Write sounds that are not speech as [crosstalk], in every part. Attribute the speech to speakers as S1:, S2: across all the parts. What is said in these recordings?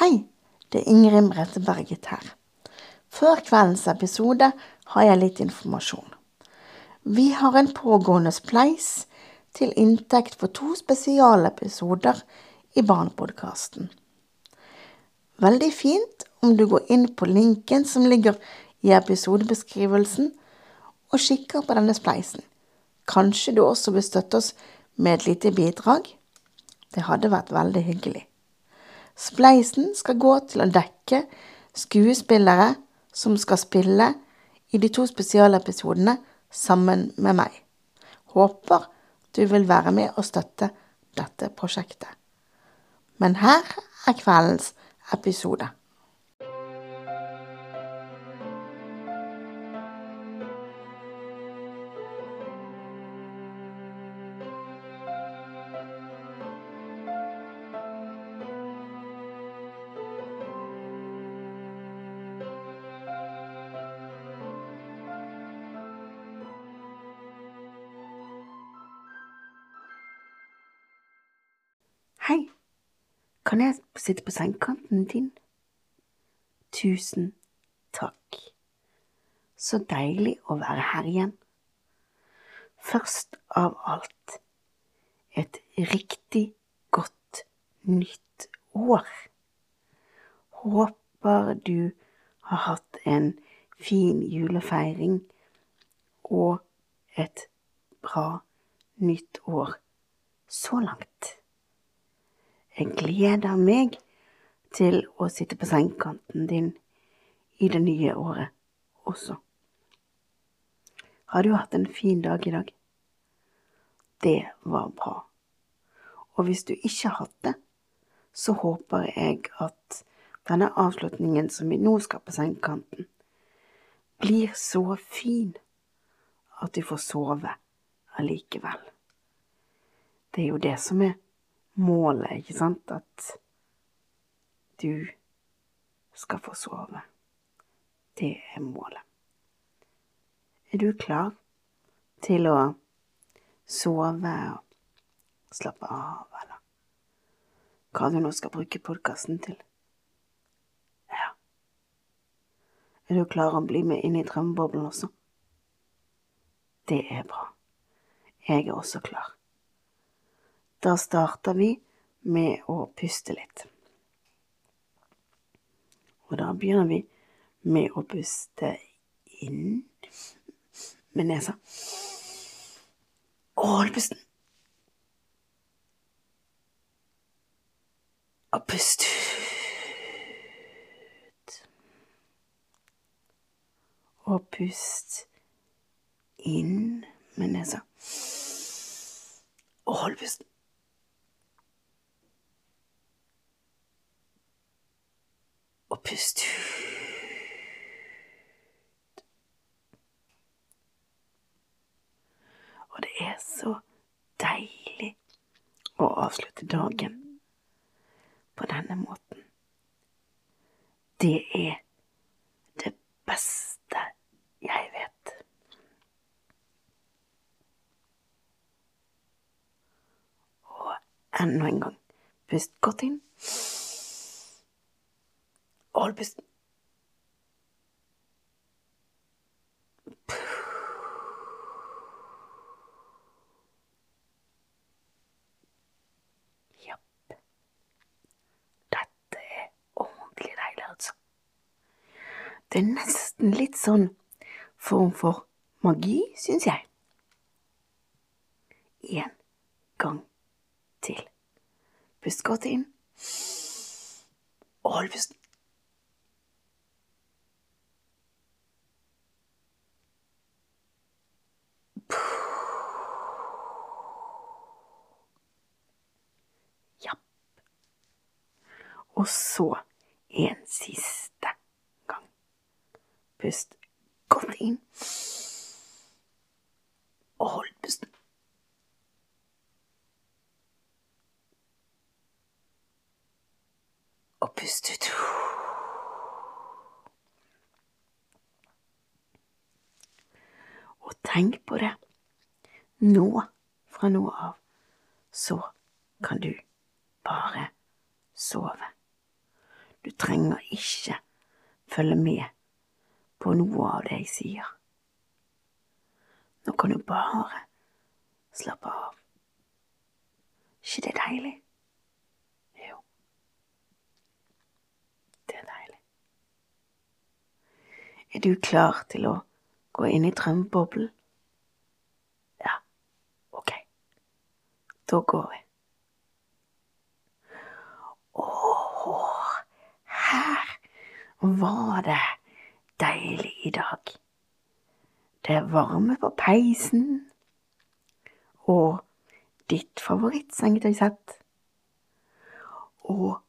S1: Hei, det er Ingrid Merete Berget her. Før kveldens episode har jeg litt informasjon. Vi har en pågående spleis til inntekt for to spesialepisoder i Barnepodkasten. Veldig fint om du går inn på linken som ligger i episodebeskrivelsen, og kikker på denne spleisen. Kanskje du også vil støtte oss med et lite bidrag? Det hadde vært veldig hyggelig. Spleisen skal gå til å dekke skuespillere som skal spille i de to spesialepisodene sammen med meg. Håper du vil være med og støtte dette prosjektet. Men her er kveldens episode. Kan jeg sitte på sengekanten din? Tusen takk. Så deilig å være her igjen. Først av alt et riktig godt nytt år. Håper du har hatt en fin julefeiring og et bra nytt år så langt. Jeg gleder meg til å sitte på sengekanten din i det nye året også. Har du hatt en fin dag i dag? Det var bra. Og hvis du ikke har hatt det, så håper jeg at denne avslutningen som vi nå skal på sengekanten, blir så fin at du får sove allikevel. Det er jo det som er målet, ikke sant? At du skal få sove. Det er målet. Er du klar til å sove og slappe av, eller hva du nå skal bruke podkasten til? Ja. Er du klar å bli med inn i drømmeboblen også? Det er bra. Jeg er også klar. Da starter vi med å puste litt. Og da begynner vi med å puste inn med nesa. Og hold pusten. Og pust ut. Og pust inn med nesa. Og hold pusten. Og pust ut. Og det er så deilig å avslutte dagen på denne måten. Det er det beste jeg vet. Og enda en gang, pust godt inn. Hold pusten. Japp. Dette er ordentlig deilig, altså. Det er nesten litt sånn form for magi, syns jeg. En gang til. Pust godt inn. Og hold pusten. Og så en siste gang. Pust godt inn. Og hold pusten. Og pust ut. Og tenk på det. Nå, fra nå av, så kan du bare sove. Du trenger ikke følge med på noe av det jeg sier. Nå kan du bare slappe av. ikke det deilig? Jo, det er deilig. Er du klar til å gå inn i drømmeboblen? Ja, ok. Da går vi. Åh, her var det deilig i dag. Det er varme på peisen, og ditt favorittsengetøysett. Og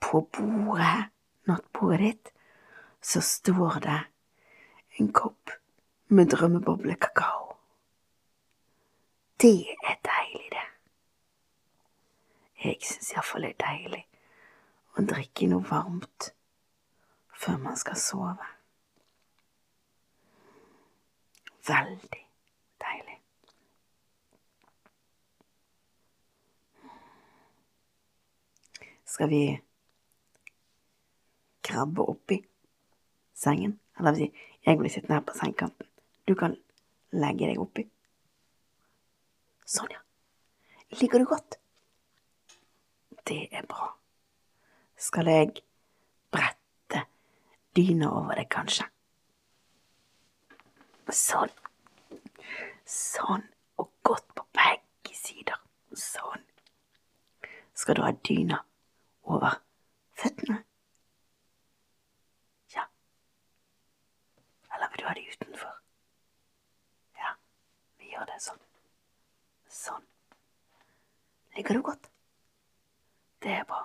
S1: på bordet, nattbordet ditt, så står det en kopp med drømmeboblekakao. Det er deilig, det. Jeg syns iallfall det er deilig å drikke noe varmt før man skal sove. Veldig deilig. Skal vi krabbe oppi sengen? Eller vil si, jeg blir sittende her på sengekanten. Du kan legge deg oppi. Sånn, ja. Ligger du godt? Det er bra. Skal jeg dyna over deg, kanskje? Sånn. Sånn. Og godt på begge sider. Sånn. Skal du ha dyna over føttene? Ja. Eller vil du ha de utenfor? Ja, vi gjør det sånn. Sånn. Ligger du godt? Det er bra.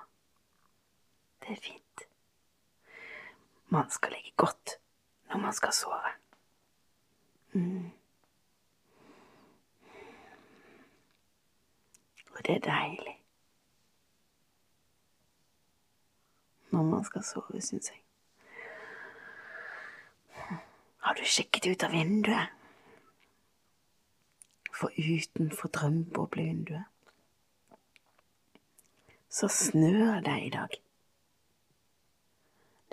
S1: Det er fint. Man skal ligge godt når man skal sove. Mm. Og det er deilig når man skal sove, syns jeg. Har du kikket ut av vinduet? For utenfor drømmeboblevinduet så snør det i dag.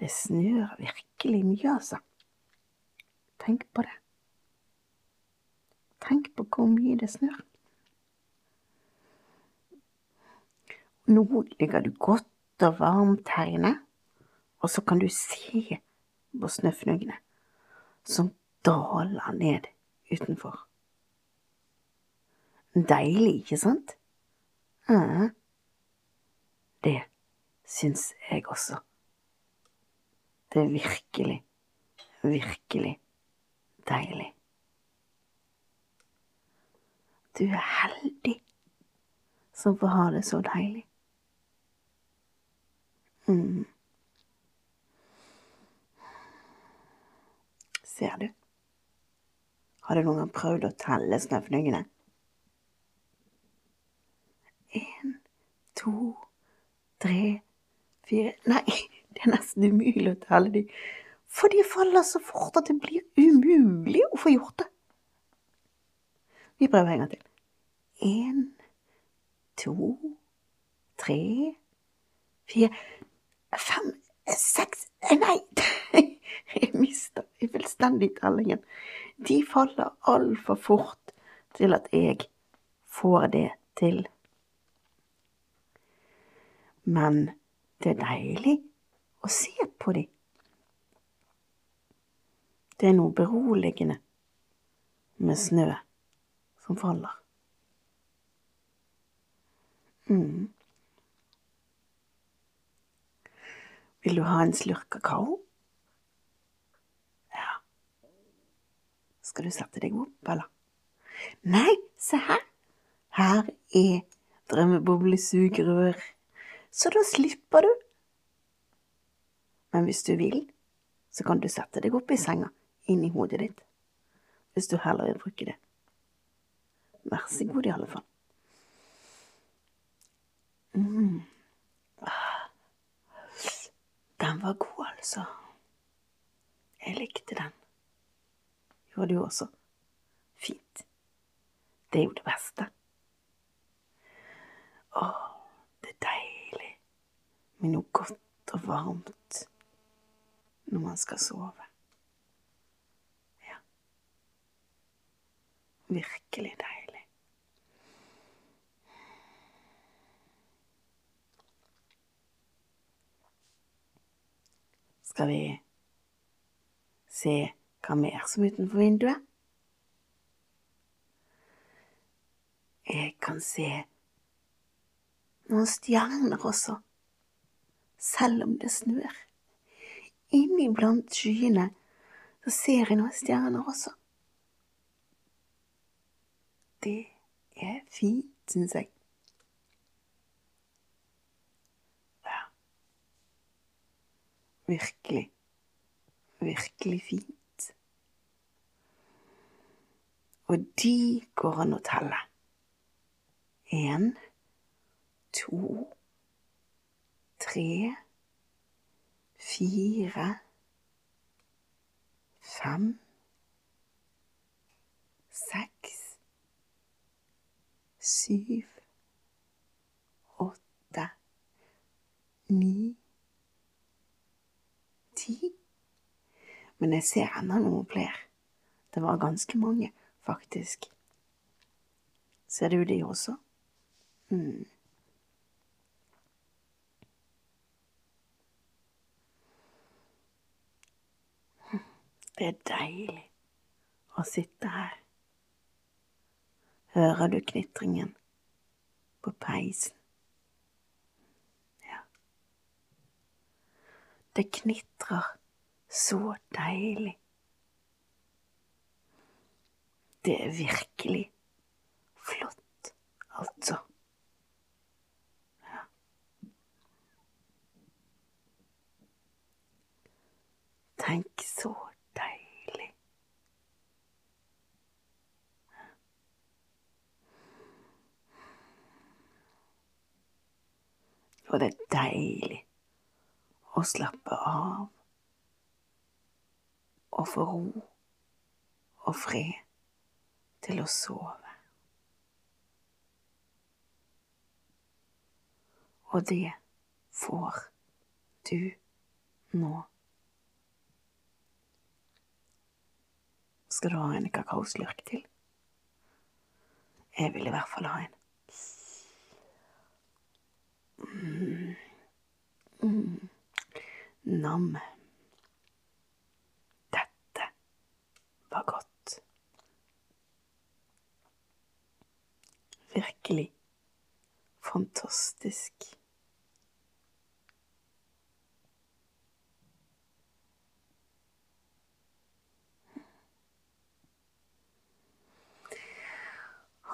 S1: Det snør virkelig mye, altså. Tenk på det. Tenk på hvor mye det snør. Nå ligger du godt og varmt her inne, og så kan du se på snøfnuggene som daler ned utenfor. Deilig, ikke sant? Ja. Det syns jeg også. Det er virkelig, virkelig deilig. Du er heldig som får ha det så deilig. Mm. Ser du? Har du noen gang prøvd å telle snøfnuggene? En, to, tre, fire Nei, [laughs] det er nesten umulig å telle de, for de faller så fort at det blir umulig å få gjort det. Vi prøver en gang til. En, to, tre, fire, fem, seks Nei, [laughs] jeg mister fullstendig tellingen. De faller altfor fort til at jeg får det til. Men det er deilig å se på dem. Det er noe beroligende med snø som faller. Mm. Vil du ha en slurk kakao? Ja. Skal du sette deg opp, eller? Nei, se her. Her er drømmeboblesugerør så da slipper du. Men hvis du vil, så kan du sette deg opp i senga, inn i hodet ditt, hvis du heller vil bruke det. Vær så god, i alle fall. Mm. Den var god, altså. Jeg likte den. Gjorde du også? Fint. Det er jo det beste. Å, det er deilig med noe godt og varmt når man skal sove. Ja. Virkelig deilig. Skal vi se hva mer som er utenfor vinduet? Jeg kan se noen stjerner også, selv om det snør. Inni blant skyene så ser jeg noen stjerner også. Det er fint, syns jeg. Ja. Virkelig, virkelig fint. Og de går an å telle. Én, to, tre, fire, fem, seks, syv, åtte, ni, ti. Men jeg ser ennå noen flere. Det var ganske mange, faktisk. Ser du de også? Mm. Det er deilig å sitte her. Hører du knitringen på peisen? Ja. Det knitrer så deilig. Det er virkelig flott, altså. Ja. Tenk så deilig. Og det er deilig å slappe av og få ro og fred til å sove. Og det får du nå. Skal du ha en kakaoslurk til? Jeg vil i hvert fall ha en. Mm. Nam. Dette var godt. Virkelig fantastisk.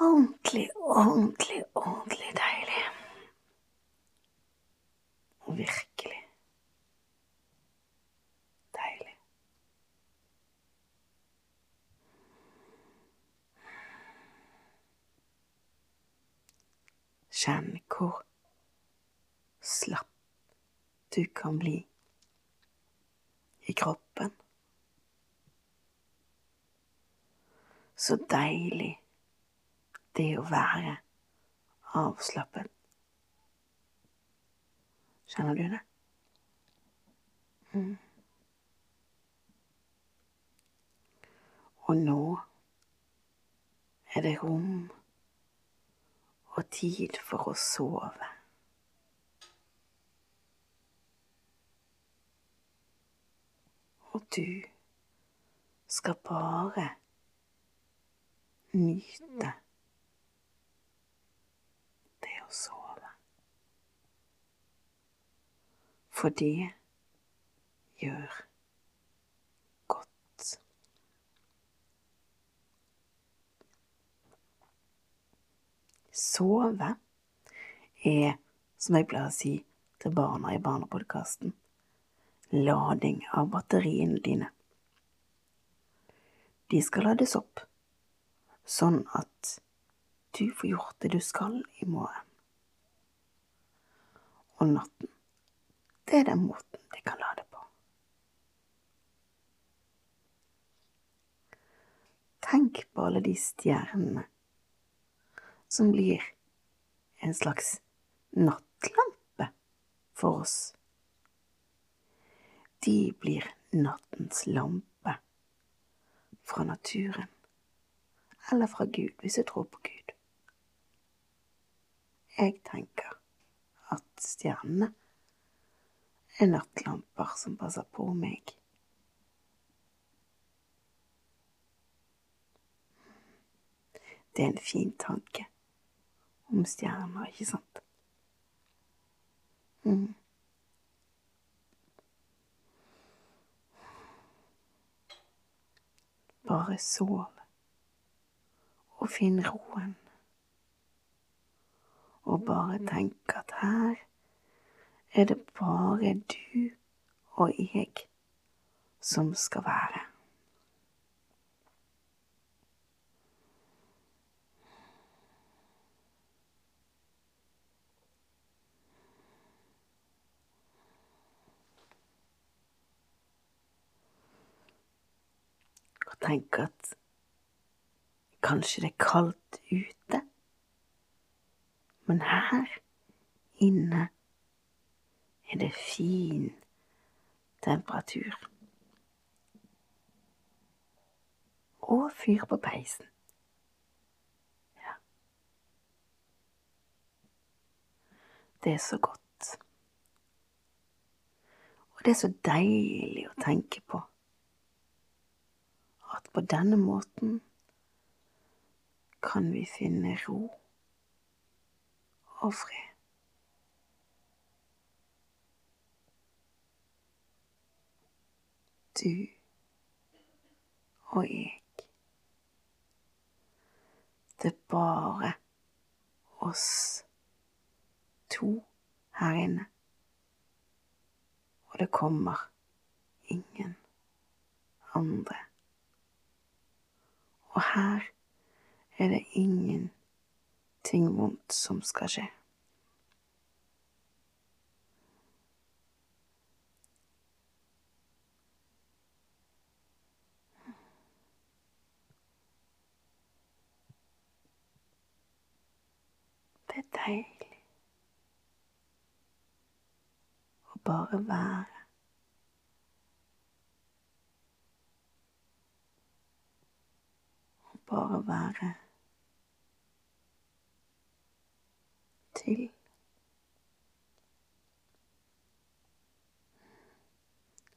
S1: Ordentlig, ordentlig, ordentlig deilig. Virkelig deilig. Kjenn hvor slapp du kan bli i kroppen. Så deilig det å være avslappet. Kjenner du det? Mm. Og nå er det rom og tid for å sove. Og du skal bare nyte det å sove. For det gjør godt. Sove er, som jeg pleier å si til barna i Barnepodkasten, lading av batteriene dine. De skal lades opp, sånn at du får gjort det du skal i morgen. Og natten, det er den måten de kan lade på. Tenk på alle de stjernene som blir en slags nattlampe for oss de blir nattens lampe fra naturen, eller fra Gud, hvis jeg tror på Gud. Jeg tenker at stjernene er nattlamper som passer på meg. Det er en fin tanke om stjerner, ikke sant? Mm. Bare sov og finn roen. Og bare tenk at her er det bare du og jeg som skal være. Og tenk at kanskje det er kaldt ute, men her inne er det fin temperatur. Og fyr på peisen. Ja. Det er så godt. Og det er så deilig å tenke på at på denne måten kan vi finne ro og fred. Du og jeg. Det er bare oss to her inne. Og det kommer ingen andre. Og her er det ingenting vondt som skal skje. Deilig å bare være. Å bare være til.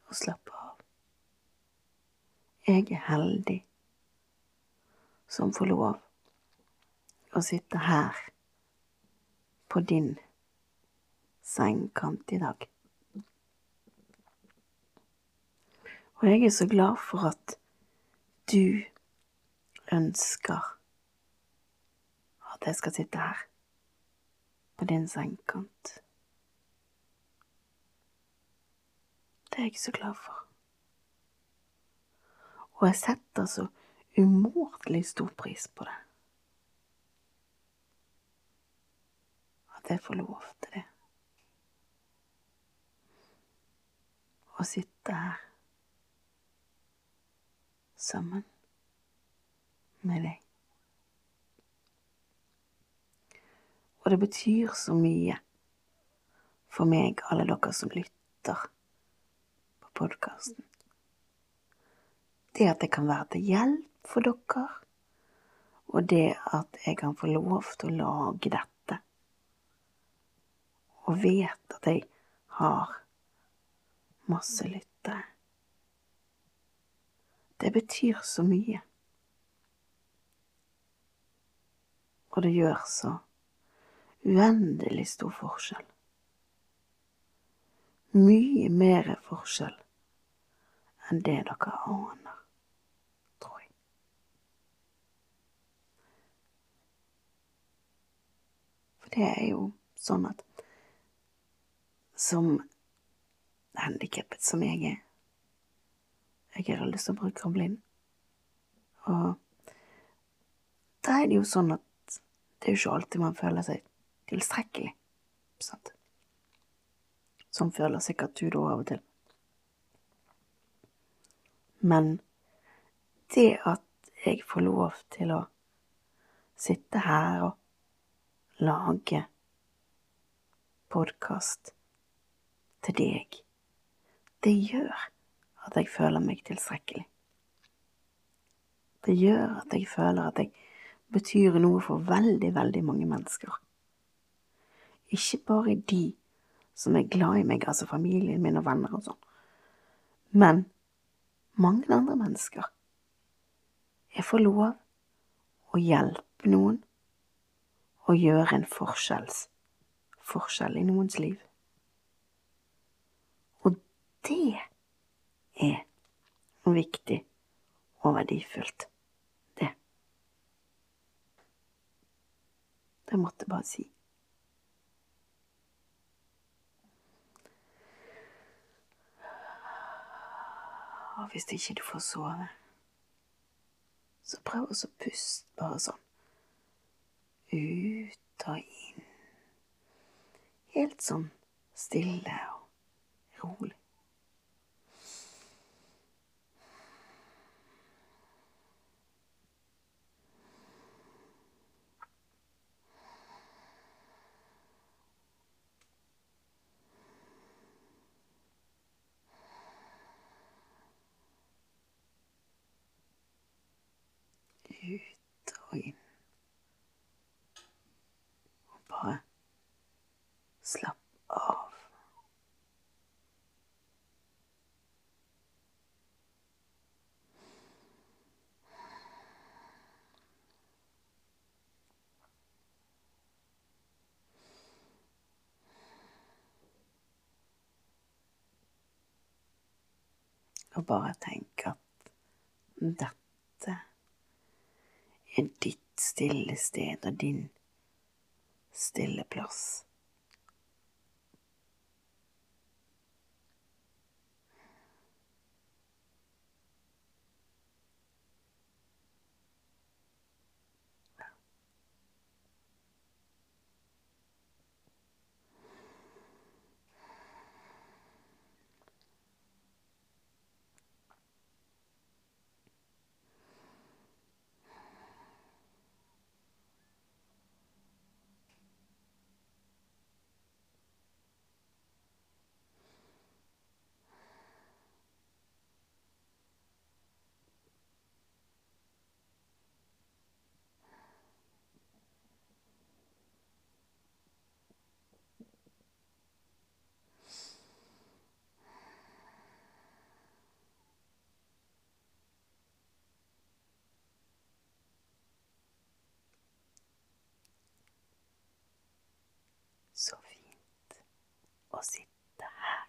S1: Og slappe av. Jeg er heldig som får lov å sitte her på din sengekant i dag. Og jeg er så glad for at du ønsker at jeg skal sitte her på din sengekant. Det er jeg så glad for. Og jeg setter så umåtelig stor pris på det. At jeg får lov til det. Å sitte her sammen med deg. Og det betyr så mye for meg, alle dere som lytter på podkasten. Det at jeg kan være til hjelp for dere, og det at jeg kan få lov til å lage dette, og vet at jeg har masse lyttere. Det betyr så mye. Og det gjør så uendelig stor forskjell. Mye mer forskjell enn det dere aner, tror jeg. For det er jo sånn at som handikappet som jeg er Jeg har lyst til å bruke blind. Og da er det jo sånn at det er jo ikke alltid man føler seg tilstrekkelig. Sant? Sånn føler sikkert du da av og til. Men det at jeg får lov til å sitte her og lage podkast til deg, det gjør at jeg føler meg tilstrekkelig. Det gjør at jeg føler at jeg betyr noe for veldig, veldig mange mennesker. Ikke bare de som er glad i meg, altså familien min og venner og sånn, men mange andre mennesker. Jeg får lov å hjelpe noen og gjøre en forskjell i noens liv. Det er viktig og verdifullt. Det. Det måtte jeg bare si. Og hvis ikke du får sove, så prøv å puste bare sånn. Ut og inn. Helt sånn stille og rolig. Ut og inn. Og bare slapp av. Og bare tenk at dette er ditt stille sted og din stille plass. Så fint å sitte her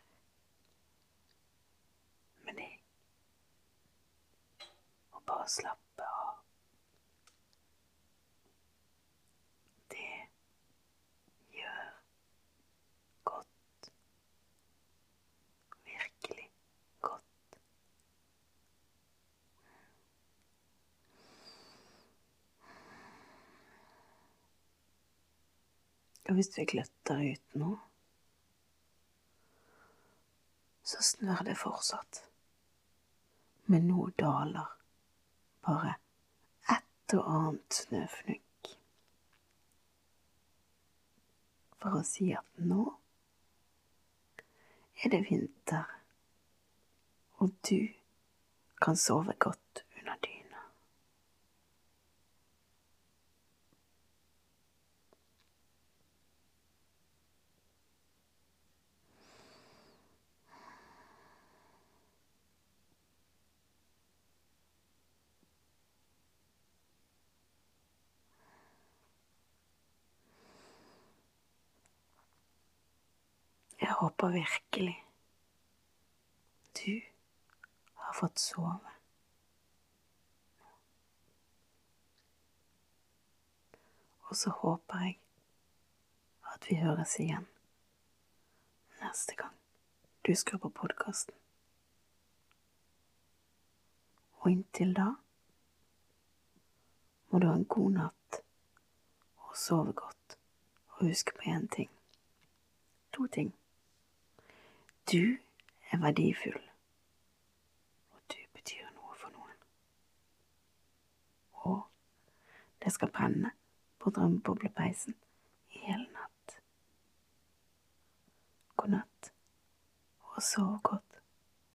S1: med deg og bare slappe av. Det gjør godt. Virkelig godt. Og hvis vi gløtter ut nå, så snør det fortsatt. Men nå daler bare et og annet snøfnugg. For å si at nå er det vinter, og du kan sove godt under dyna. Jeg håper virkelig du har fått sove. Og så håper jeg at vi høres igjen neste gang du skrur på podkasten. Og inntil da må du ha en god natt og sove godt. Og husk på én ting. To ting. Du er verdifull, og du betyr noe for noen. Og det skal brenne på drømmeboblepeisen i hele natt. God natt, og sov godt.